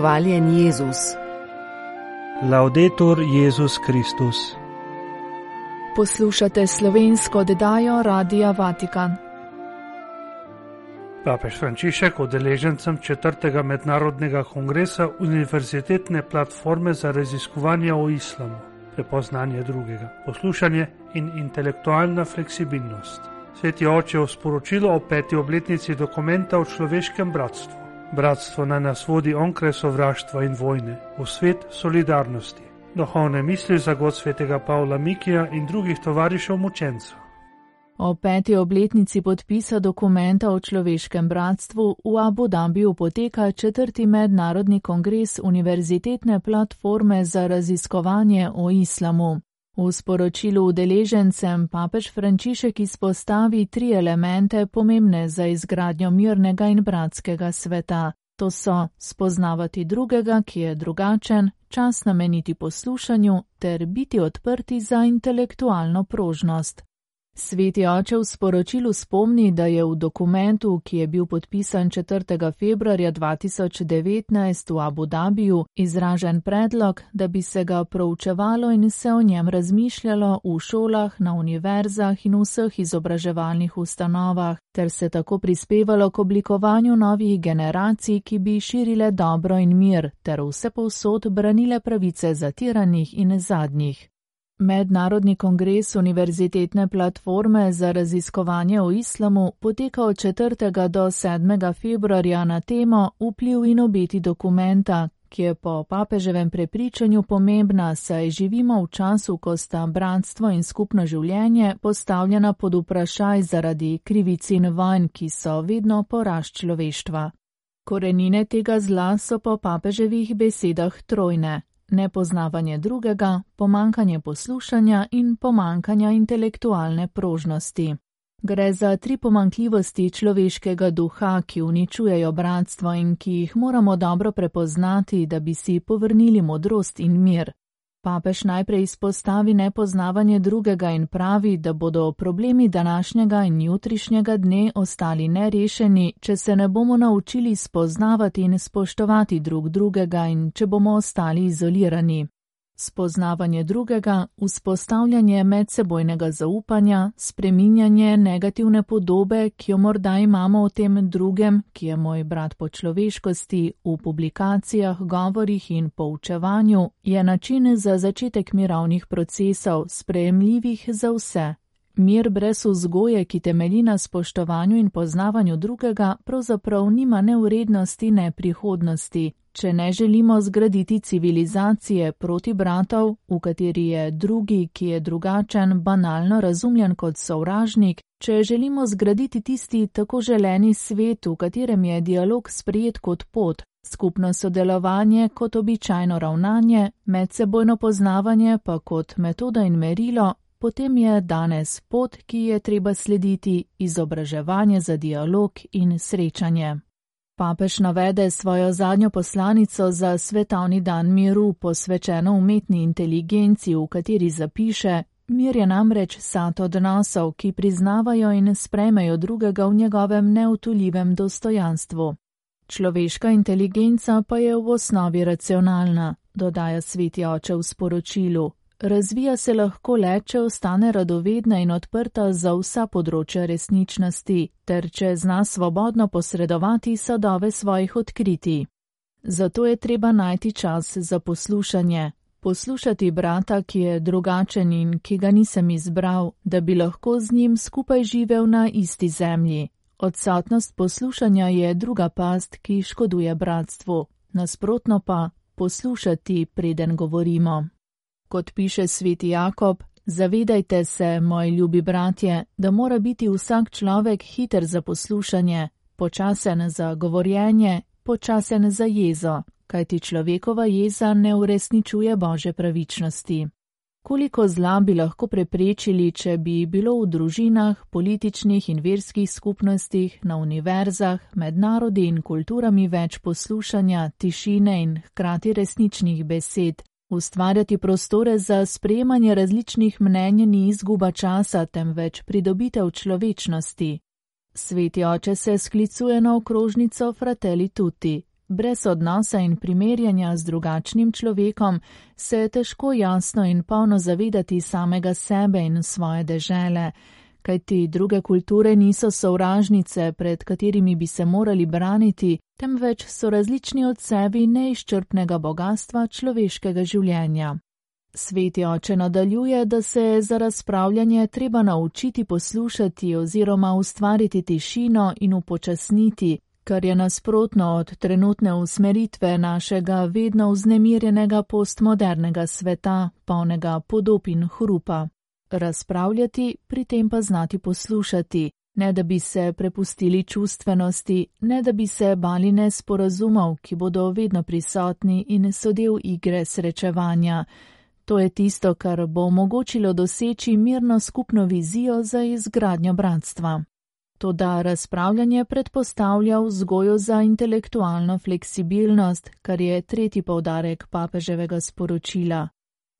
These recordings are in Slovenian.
Hvaljen Jezus. Laudetur Jezus Kristus. Poslušate slovensko oddajo Radia Vatikan. Papež Frančišek udeležencem četrtega mednarodnega kongresa Univerzitetne platforme za raziskovanje o islamu, prepoznanje drugega, poslušanje in intelektualna fleksibilnost. Sveti oče v sporočilu o peti obletnici dokumenta o človeškem bratstvu. Bratstvo naj nas vodi onkraj sovraštva in vojne, v svet solidarnosti. Duhovne misli za god svetega Pavla Mikija in drugih tovarišev mučencev. O peti obletnici podpisa dokumenta o človeškem bratstvu v Abu Dhabiju poteka četrti mednarodni kongres Univerzitetne platforme za raziskovanje o islamu. V sporočilu udeležencem papež Frančišek izpostavi tri elemente pomembne za izgradnjo mirnega in bratskega sveta. To so spoznavati drugega, ki je drugačen, čas nameniti poslušanju ter biti odprti za intelektualno prožnost. Sveti oče v sporočilu spomni, da je v dokumentu, ki je bil podpisan 4. februarja 2019 v Abu Dhabiju, izražen predlog, da bi se ga proučevalo in se o njem razmišljalo v šolah, na univerzah in vseh izobraževalnih ustanovah, ter se tako prispevalo k oblikovanju novih generacij, ki bi širile dobro in mir, ter vse povsod branile pravice zatiranih in zadnjih. Mednarodni kongres Univerzitetne platforme za raziskovanje o islamu poteka od 4. do 7. februarja na temo Vpliv in obeti dokumenta, ki je po papeževem prepričanju pomembna, saj živimo v času, ko sta bratstvo in skupno življenje postavljena pod vprašaj zaradi krivic in vojn, ki so vedno porašč človeštva. Korenine tega zla so po papeževih besedah trojne nepoznavanje drugega, pomankanje poslušanja in pomankanja intelektualne prožnosti. Gre za tri pomankljivosti človeškega duha, ki uničujejo bratstvo in ki jih moramo dobro prepoznati, da bi si povrnili modrost in mir. Papež najprej izpostavi nepoznavanje drugega in pravi, da bodo problemi današnjega in jutrišnjega dne ostali nerešeni, če se ne bomo naučili spoznavati in spoštovati drug drugega in če bomo ostali izolirani spoznavanje drugega, vzpostavljanje medsebojnega zaupanja, spreminjanje negativne podobe, ki jo morda imamo o tem drugem, ki je moj brat po človeškosti, v publikacijah, govorih in poučevanju, je način za začetek mirovnih procesov, sprejemljivih za vse. Mir brez vzgoje, ki temelji na spoštovanju in poznavanju drugega, pravzaprav nima ne vrednosti, ne prihodnosti. Če ne želimo zgraditi civilizacije proti bratov, v kateri je drugi, ki je drugačen, banalno razumljen kot sovražnik, če želimo zgraditi tisti tako želeni svet, v katerem je dialog sprijet kot pot, skupno sodelovanje kot običajno ravnanje, medsebojno poznavanje pa kot metoda in merilo, potem je danes pot, ki je treba slediti, izobraževanje za dialog in srečanje. Papež navede svojo zadnjo poslanico za svetovni dan miru, posvečeno umetni inteligenci, v kateri zapiše: Mir je namreč sad odnosov, ki priznavajo in sprejmejo drugega v njegovem neutuljivem dostojanstvu. Človeška inteligenca pa je v osnovi racionalna, dodaja sveti oče v sporočilu. Razvija se lahko le, če ostane radovedna in odprta za vsa področja resničnosti, ter če zna svobodno posredovati sadove svojih odkritij. Zato je treba najti čas za poslušanje, poslušati brata, ki je drugačen in ki ga nisem izbral, da bi lahko z njim skupaj živel na isti zemlji. Odsotnost poslušanja je druga past, ki škoduje bratstvu, nasprotno pa poslušati, preden govorimo. Kot piše sveti Jakob, zavedajte se, moji ljubi bratje, da mora biti vsak človek hiter za poslušanje, počasen za govorjenje, počasen za jezo, kajti človekova jeza ne uresničuje bože pravičnosti. Koliko zla bi lahko preprečili, če bi bilo v družinah, političnih in verskih skupnostih, na univerzah, med narodi in kulturami več poslušanja, tišine in hkrati resničnih besed, Ustvarjati prostore za sprejemanje različnih mnenj ni izguba časa, temveč pridobitev človečnosti. Sveti oče se sklicuje na okrožnico Fratelli Tutti. brez odnosa in primerjanja z drugačnim človekom, se je težko jasno in polno zavedati samega sebe in svoje dežele, kajti druge kulture niso sovražnice, pred katerimi bi se morali braniti, temveč so različni od sebi neizčrpnega bogatstva človeškega življenja. Sveti oče nadaljuje, da se je za razpravljanje treba naučiti poslušati oziroma ustvariti tišino in upočasniti, kar je nasprotno od trenutne usmeritve našega vedno vznemirjenega postmodernega sveta, polnega podob in hrupa. Razpravljati, pri tem pa znati poslušati, ne da bi se prepustili čustvenosti, ne da bi se bali nesporazumov, ki bodo vedno prisotni in so del igre srečevanja. To je tisto, kar bo omogočilo doseči mirno skupno vizijo za izgradnjo bratstva. Toda razpravljanje predpostavlja vzgojo za intelektualno fleksibilnost, kar je tretji povdarek papeževega sporočila.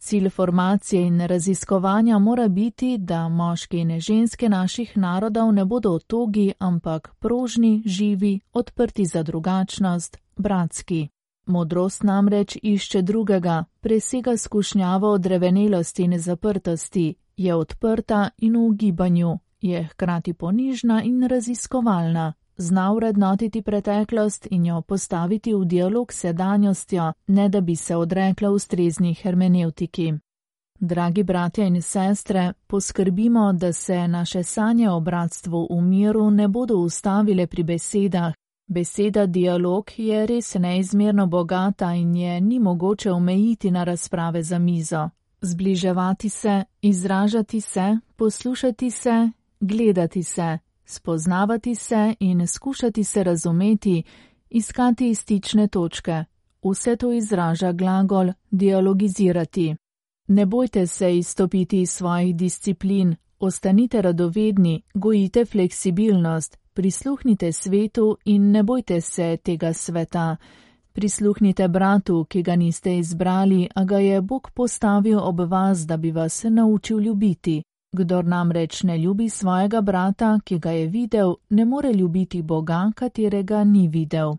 Cilj formacije in raziskovanja mora biti, da moški in ženske naših narodov ne bodo otogi, ampak prožni, živi, odprti za drugačnost, bratski. Modrost namreč išče drugega, presega skušnjavo odrevenelosti in zaprtosti, je odprta in v gibanju, je hkrati ponižna in raziskovalna, zna vrednotiti preteklost in jo postaviti v dialog s sedanjostjo, ne da bi se odrekla ustrezni hermeneutiki. Dragi bratje in sestre, poskrbimo, da se naše sanje o bratstvu v miru ne bodo ustavile pri besedah. Beseda dialog je res neizmerno bogata in je ni mogoče omejiti na razprave za mizo. Zbliževati se, izražati se, poslušati se gledati se, spoznavati se in skušati se razumeti, iskati stične točke. Vse to izraža glagol dialogizirati. Ne bojte se izstopiti iz svojih disciplin, ostanite radovedni, gojite fleksibilnost, prisluhnite svetu in ne bojte se tega sveta. Prisluhnite bratu, ki ga niste izbrali, a ga je Bog postavil ob vas, da bi vas naučil ljubiti. Kdor namreč ne ljubi svojega brata, ki ga je videl, ne more ljubiti Boga, katerega ni videl.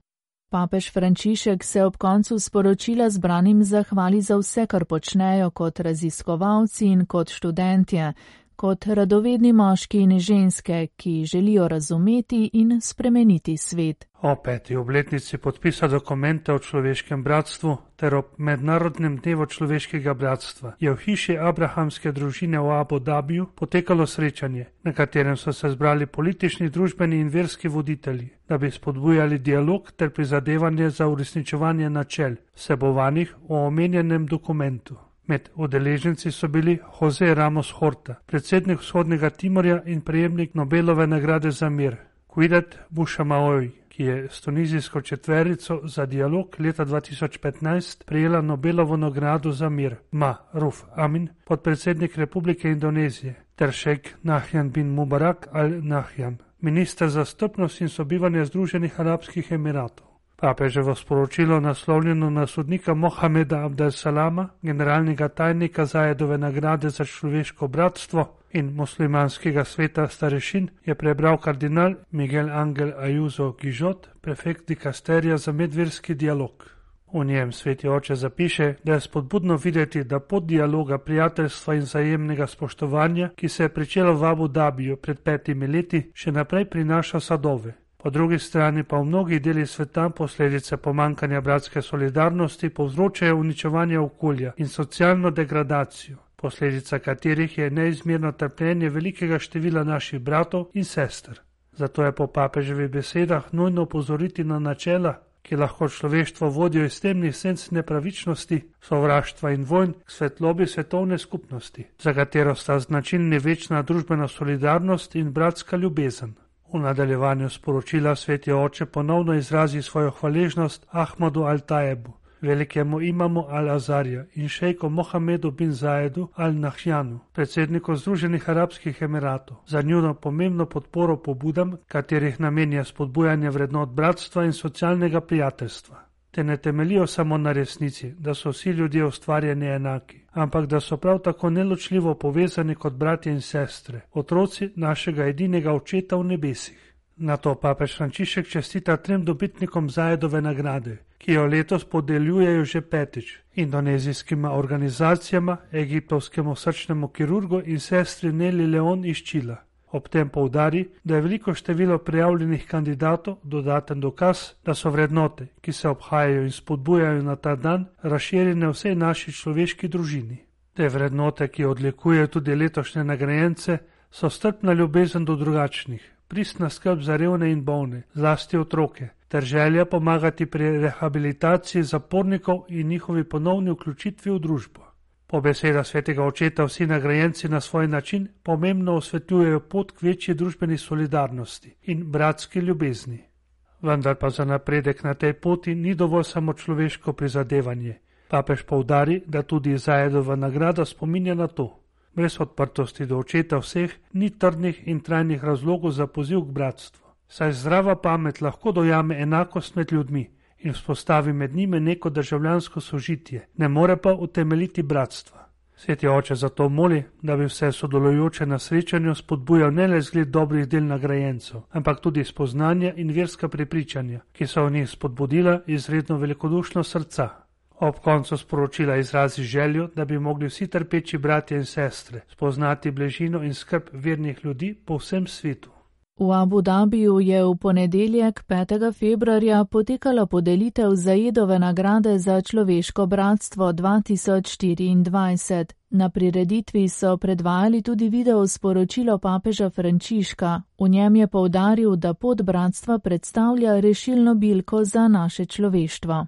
Papež Frančišek se ob koncu sporočila zbranim zahvali za vse, kar počnejo kot raziskovalci in kot študentje, kot radovedni moški in ženske, ki želijo razumeti in spremeniti svet. O peti obletnici podpisa dokumenta o človeškem bratstvu ter ob mednarodnem dnevu človeškega bratstva je v hiši abrahamske družine v Abu Dhabiju potekalo srečanje, na katerem so se zbrali politični, družbeni in verski voditelji, da bi spodbujali dialog ter prizadevanje za uresničevanje načel, vsebovanih v omenjenem dokumentu. Med udeleženci so bili Jose Ramos Horta, predsednik vzhodnega Timorja in prejemnik Nobelove nagrade za mir, Kvidat Bushamaoj, ki je s tunizijsko četverico za dialog leta 2015 prejela Nobelovo nagrado za mir, Ma Ruf Amin, podpredsednik Republike Indonezije, ter šejk Nahjan bin Mubarak al-Nahjan, minister za strpnost in sobivanje Združenih arabskih emiratov. Papeževo sporočilo naslovljeno na sodnika Mohameda Abdel Salama, generalnega tajnika Zajedove nagrade za človeško bratstvo in muslimanskega sveta starešin, je prebral kardinal Miguel Angel Ayuso Gijot, prefekt dikasterija za medverski dialog. V njem sveti oče zapiše, da je spodbudno videti, da pod dialoga prijateljstva in zajemnega spoštovanja, ki se je pričelo v Abu Dhabiju pred petimi leti, še naprej prinaša sadove. Po drugi strani pa v mnogih delih sveta posledice pomankanja bratske solidarnosti povzročajo uničevanje okolja in socialno degradacijo, posledica katerih je neizmerno trpljenje velikega števila naših bratov in sester. Zato je po papeževih besedah nujno opozoriti na načela, ki lahko človeštvo vodijo iz temnih senc nepravičnosti, sovraštva in vojn k svetlobi svetovne skupnosti, za katero sta značilni večna družbena solidarnost in bratska ljubezen. V nadaljevanju sporočila sveti oče ponovno izrazi svojo hvaležnost Ahmadu al-Tajebu, velikemu imamu al-Azarja in šejku Mohamedu bin Zajedu al-Nahjanu, predsedniku Združenih arabskih emiratov, za njuno pomembno podporo pobudam, katerih namen je spodbujanje vrednot bratstva in socialnega prijateljstva te ne temelijo samo na resnici, da so vsi ljudje ustvarjeni enaki, ampak da so prav tako neločljivo povezani kot bratje in sestre, otroci našega edinega očeta v nebesih. Na to papež Frančišek čestita trem dobitnikom Zajedove nagrade, ki jo letos podeljujejo že petič indonezijskima organizacijama, egiptovskemu srčnemu kirurgu in sestri Neli Leon iz Čila. Ob tem poudari, da je veliko število prijavljenih kandidatov dodaten dokaz, da so vrednote, ki se obhajajo in spodbujajo na ta dan, razširjene v vsej naši človeški družini. Te vrednote, ki odlikujejo tudi letošnje nagrajence, so strpna ljubezen do drugačnih, pristna skrb za revne in bolne, zlasti otroke, ter želja pomagati pri rehabilitaciji zapornikov in njihovi ponovni vključitvi v družbo. Po besedah svetega očeta vsi nagrajenci na svoj način pomembno osvetljujejo pot k večji družbeni solidarnosti in bratski ljubezni. Vendar pa za napredek na tej poti ni dovolj samo človeško prizadevanje. Papež povdari, da tudi Zajedova nagrada spominja na to. Brez odprtosti do očeta vseh ni trdnih in trajnih razlogov za poziv k bratstvu. Saj zdrava pamet lahko dojame enakost med ljudmi, in vzpostavi med njimi neko državljansko sožitje, ne more pa utemeljiti bratstva. Sveti oče zato moli, da bi vse sodelujoče na srečanju spodbujal ne le zgled dobrih del nagrajencev, ampak tudi spoznanja in verska prepričanja, ki so v njih spodbudila izredno velikodušno srca. Ob koncu sporočila izrazi željo, da bi mogli vsi trpeči bratje in sestre spoznati bližino in skrb vernih ljudi po vsem svetu. V Abu Dhabiju je v ponedeljek 5. februarja potekala podelitev Zajedove nagrade za človeško bratstvo 2024. Na prireditvi so predvajali tudi video sporočilo papeža Frančiška. V njem je povdaril, da pot bratstva predstavlja rešilno bilko za naše človeštvo.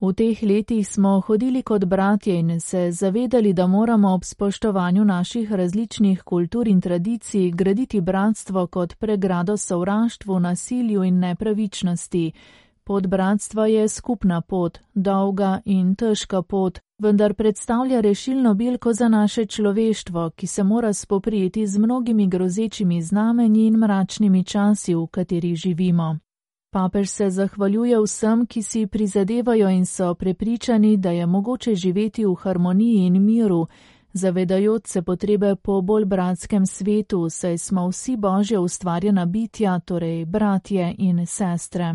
V teh letih smo hodili kot bratje in se zavedali, da moramo ob spoštovanju naših različnih kultur in tradicij graditi bratstvo kot pregrado sovraštvu, nasilju in nepravičnosti. Pot bratstva je skupna pot, dolga in težka pot, vendar predstavlja rešilno bilko za naše človeštvo, ki se mora spoprijeti z mnogimi grozečimi znamenji in mračnimi časi, v katerih živimo. Papež se zahvaljuje vsem, ki si prizadevajo in so prepričani, da je mogoče živeti v harmoniji in miru, zavedajoč se potrebe po bolj bratskem svetu, saj smo vsi božje ustvarjena bitja, torej bratje in sestre.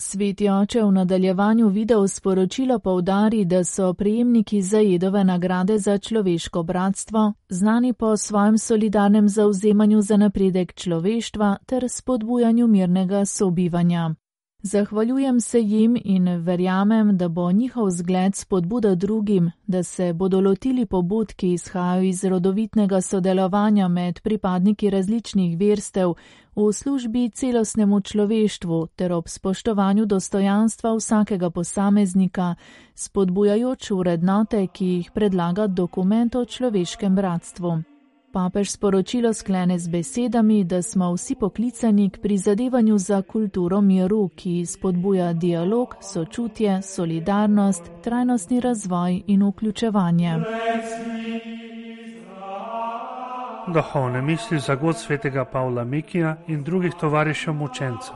Sveti oče v nadaljevanju video sporočilo povdari, da so prejemniki zajedove nagrade za človeško bratstvo znani po svojem solidarnem zauzemanju za napredek človeštva ter spodbujanju mirnega sobivanja. Zahvaljujem se jim in verjamem, da bo njihov zgled spodbuda drugim, da se bodo lotili pobud, ki izhajajo iz rodovitnega sodelovanja med pripadniki različnih verstev v službi celostnemu človeštvu ter ob spoštovanju dostojanstva vsakega posameznika, spodbujajoč vrednote, ki jih predlaga dokument o človeškem bratstvu. Papež sporočilo sklene z besedami, da smo vsi poklicani k prizadevanju za kulturo miru, ki spodbuja dialog, sočutje, solidarnost, trajnostni razvoj in vključevanje. Duhovne misli za god svetega Pavla Mikija in drugih tovarišev mučencev.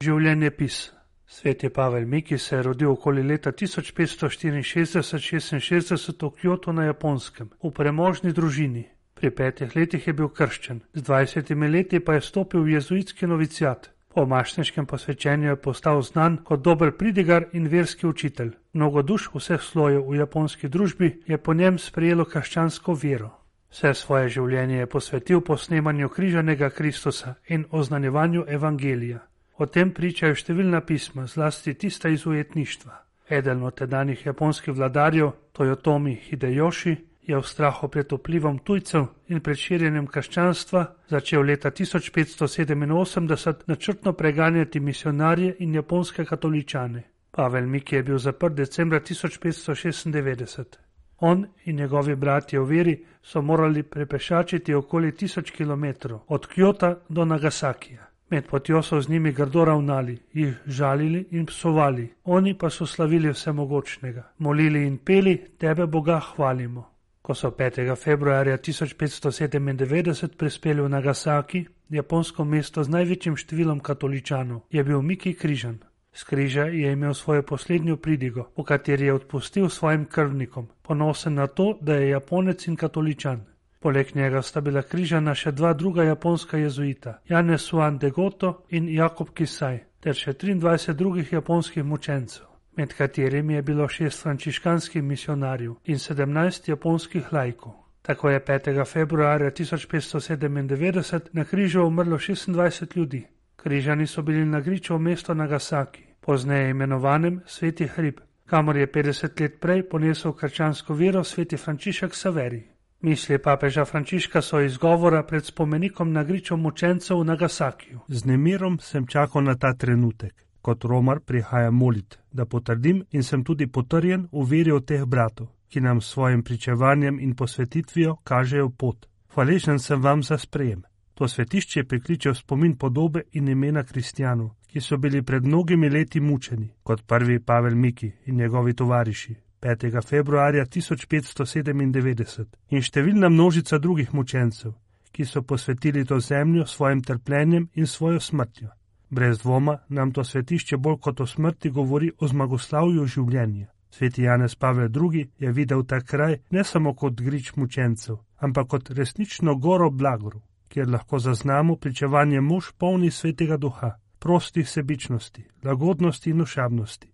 Življenje pisa. Sveti Pavel Miki se je rodil okoli leta 1564-66 v Kyoto na Japonskem, v premožni družini. Pri petih letih je bil krščen, z dvajsetimi leti pa je stopil v jezuitski novicijat. Po mašneškem posvečenju je postal znan kot dober pridigar in verski učitelj. Mnogo duš vseh slojev v japonski družbi je po njem sprejelo krščansko vero. Vse svoje življenje je posvetil posnemanju križanega Kristusa in oznanjevanju evangelija. O tem pričajo številna pisma, zlasti tista iz ujetništva. Eden od tedanjih japonskih vladarjev, Toyotomi Hideyoshi, je v strahu pred vplivom tujcev in pred širjenjem krščanstva začel leta 1587 načrtno preganjati misionarje in japonske katoličane. Pavel Miki je bil zaprt decembra 1596. On in njegovi bratje v veri so morali prepešačiti okoli tisoč kilometrov od Kjota do Nagasakija. Med potjo so z njimi grdo ravnali, jih žalili in psovali, oni pa so slavili vsemogočnega, molili in peli, tebe Boga hvalimo. Ko so 5. februarja 1597 prispeli v Nagasaki, japonsko mesto z največjim številom katoličanov, je bil Miki križan. Z križa je imel svojo poslednjo pridigo, v kateri je odpustil svojim krvnikom, ponosen na to, da je japonec in katoličan. Poleg njega sta bila križana še dva druga japonska jezuita, Janez Suan de Goto in Jakob Kisaj, ter še 23 drugih japonskih mučencev, med katerimi je bilo šest frančiškanskih misionarjev in 17 japonskih lajkov. Tako je 5. februarja 1597 na križu umrlo 26 ljudi. Križani so bili na griču v mesto Nagasaki, pozneje imenovanem Sveti Hrib, kamor je 50 let prej ponesel krčansko vero sveti Frančišek Saveri. Misli papeža Frančiška so izgovora pred spomenikom na griču mučencev v Nagasakiju. Z nemirom sem čakal na ta trenutek. Kot romar prihajam molit, da potrdim in sem tudi potrjen v veri od teh bratov, ki nam s svojim pričevanjem in posvetitvijo kažejo pot. Hvaležen sem vam za sprejem. To svetišče prikliče v spomin podobe in imena kristijanov, ki so bili pred mnogimi leti mučeni, kot prvi Pavel Miki in njegovi tovariši. 5. februarja 1597 in številna množica drugih mučencev, ki so posvetili to zemljo svojim trpljenjem in svojo smrtjo. Brez dvoma nam to svetišče bolj kot o smrti govori o zmagoslavju življenja. Sveti Janez Pavel II. je videl ta kraj ne samo kot grič mučencev, ampak kot resnično goro blagoru, kjer lahko zaznamo pričevanje mož polni svetega duha, prostih sebičnosti, lagodnosti in ošabnosti.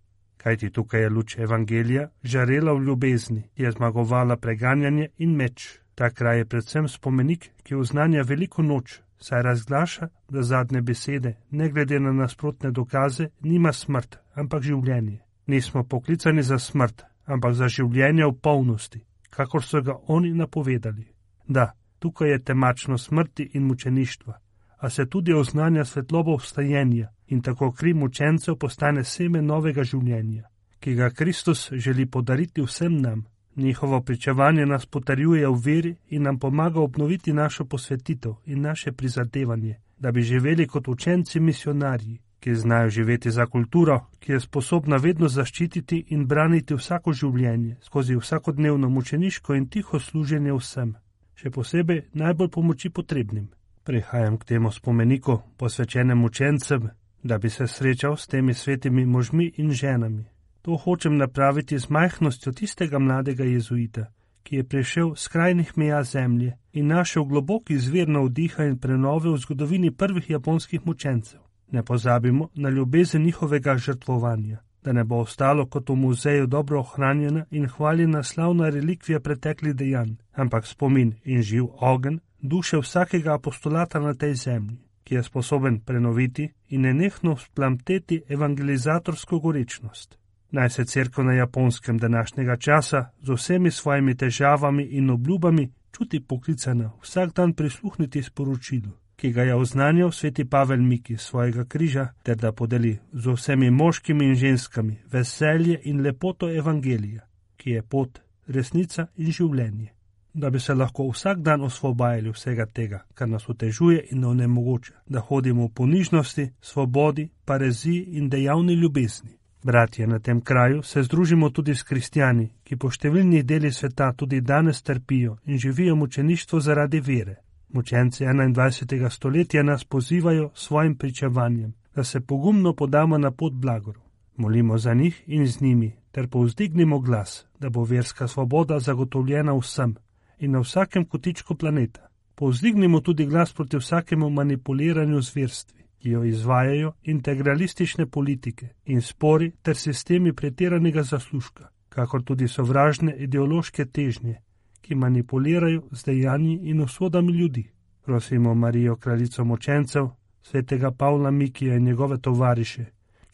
Kajti tukaj je luč evangelija žarela v ljubezni, je zmagovala preganjanje in meč. Ta kraj je predvsem spomenik, ki oznanja veliko noč, saj razglaša, da zadnje besede, ne glede na nasprotne dokaze, nima smrt, ampak življenje. Nismo poklicani za smrt, ampak za življenje v polnosti, kakor so ga oni napovedali. Da, tukaj je temačno smrti in mučeništva, a se tudi oznanja svetlobo vstajenja in tako kri mučencev postane seme novega življenja, ki ga Kristus želi podariti vsem nam. Njihovo pričevanje nas potrjuje v veri in nam pomaga obnoviti našo posvetitev in naše prizadevanje, da bi živeli kot učenci misionarji, ki znajo živeti za kulturo, ki je sposobna vedno zaščititi in braniti vsako življenje skozi vsakodnevno mučeniško in tiho služenje vsem, še posebej najbolj pomoči potrebnim. Prihajam k temu spomeniku, posvečenem učencem, da bi se srečal s temi svetimi možmi in ženami. To hočem napraviti z majhnostjo tistega mladega jezuita, ki je prišel z krajnih meja zemlje in našel globoki zver navdiha in prenove v zgodovini prvih japonskih mučencev. Ne pozabimo na ljubezen njihovega žrtvovanja, da ne bo ostalo kot v muzeju dobro ohranjena in hvaljena slavna relikvija preteklih dejanj, ampak spomin in živ ogen duše vsakega apostolata na tej zemlji, ki je sposoben prenoviti in nenehno splamteti evangelizatorsko gorečnost. Naj se crkva na japonskem današnjega časa z vsemi svojimi težavami in obljubami čuti poklicana vsak dan prisluhniti sporočilu, ki ga je oznanjal sveti Pavel Miki svojega križa, ter da podeli z vsemi moškimi in ženskami veselje in lepoto evangelija, ki je pot, resnica in življenje da bi se lahko vsak dan osvobajali vsega tega, kar nas otežuje in onemogoča, da hodimo v ponižnosti, svobodi, pareziji in dejavni ljubezni. Bratje, na tem kraju se združimo tudi s kristijani, ki po številnih delih sveta tudi danes trpijo in živijo mučeništvo zaradi vere. Mučenci 21. stoletja nas pozivajo s svojim pričevanjem, da se pogumno podamo na pot blagoru. Molimo za njih in z njimi, ter povzdignimo glas, da bo verska svoboda zagotovljena vsem, in na vsakem kotičku planeta. Povzdignimo tudi glas proti vsakemu manipuliranju z verstvi, ki jo izvajajo integralistične politike in spori ter sistemi pretiranega zaslužka, kakor tudi sovražne ideološke težnje, ki manipulirajo z dejanji in usodami ljudi. Prosimo Marijo, kraljico močencev, svetega Pavla Mikija in njegove tovariše,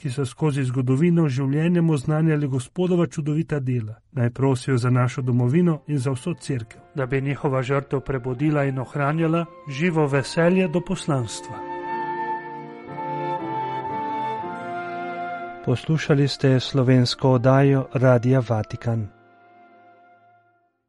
ki so skozi zgodovino življenjem oznanjali gospodova čudovita dela, naj prosijo za našo domovino in za vso crkvo, da bi njihova žrtev prebudila in ohranjala živo veselje do poslanstva. Poslušali ste slovensko oddajo Radia Vatikan.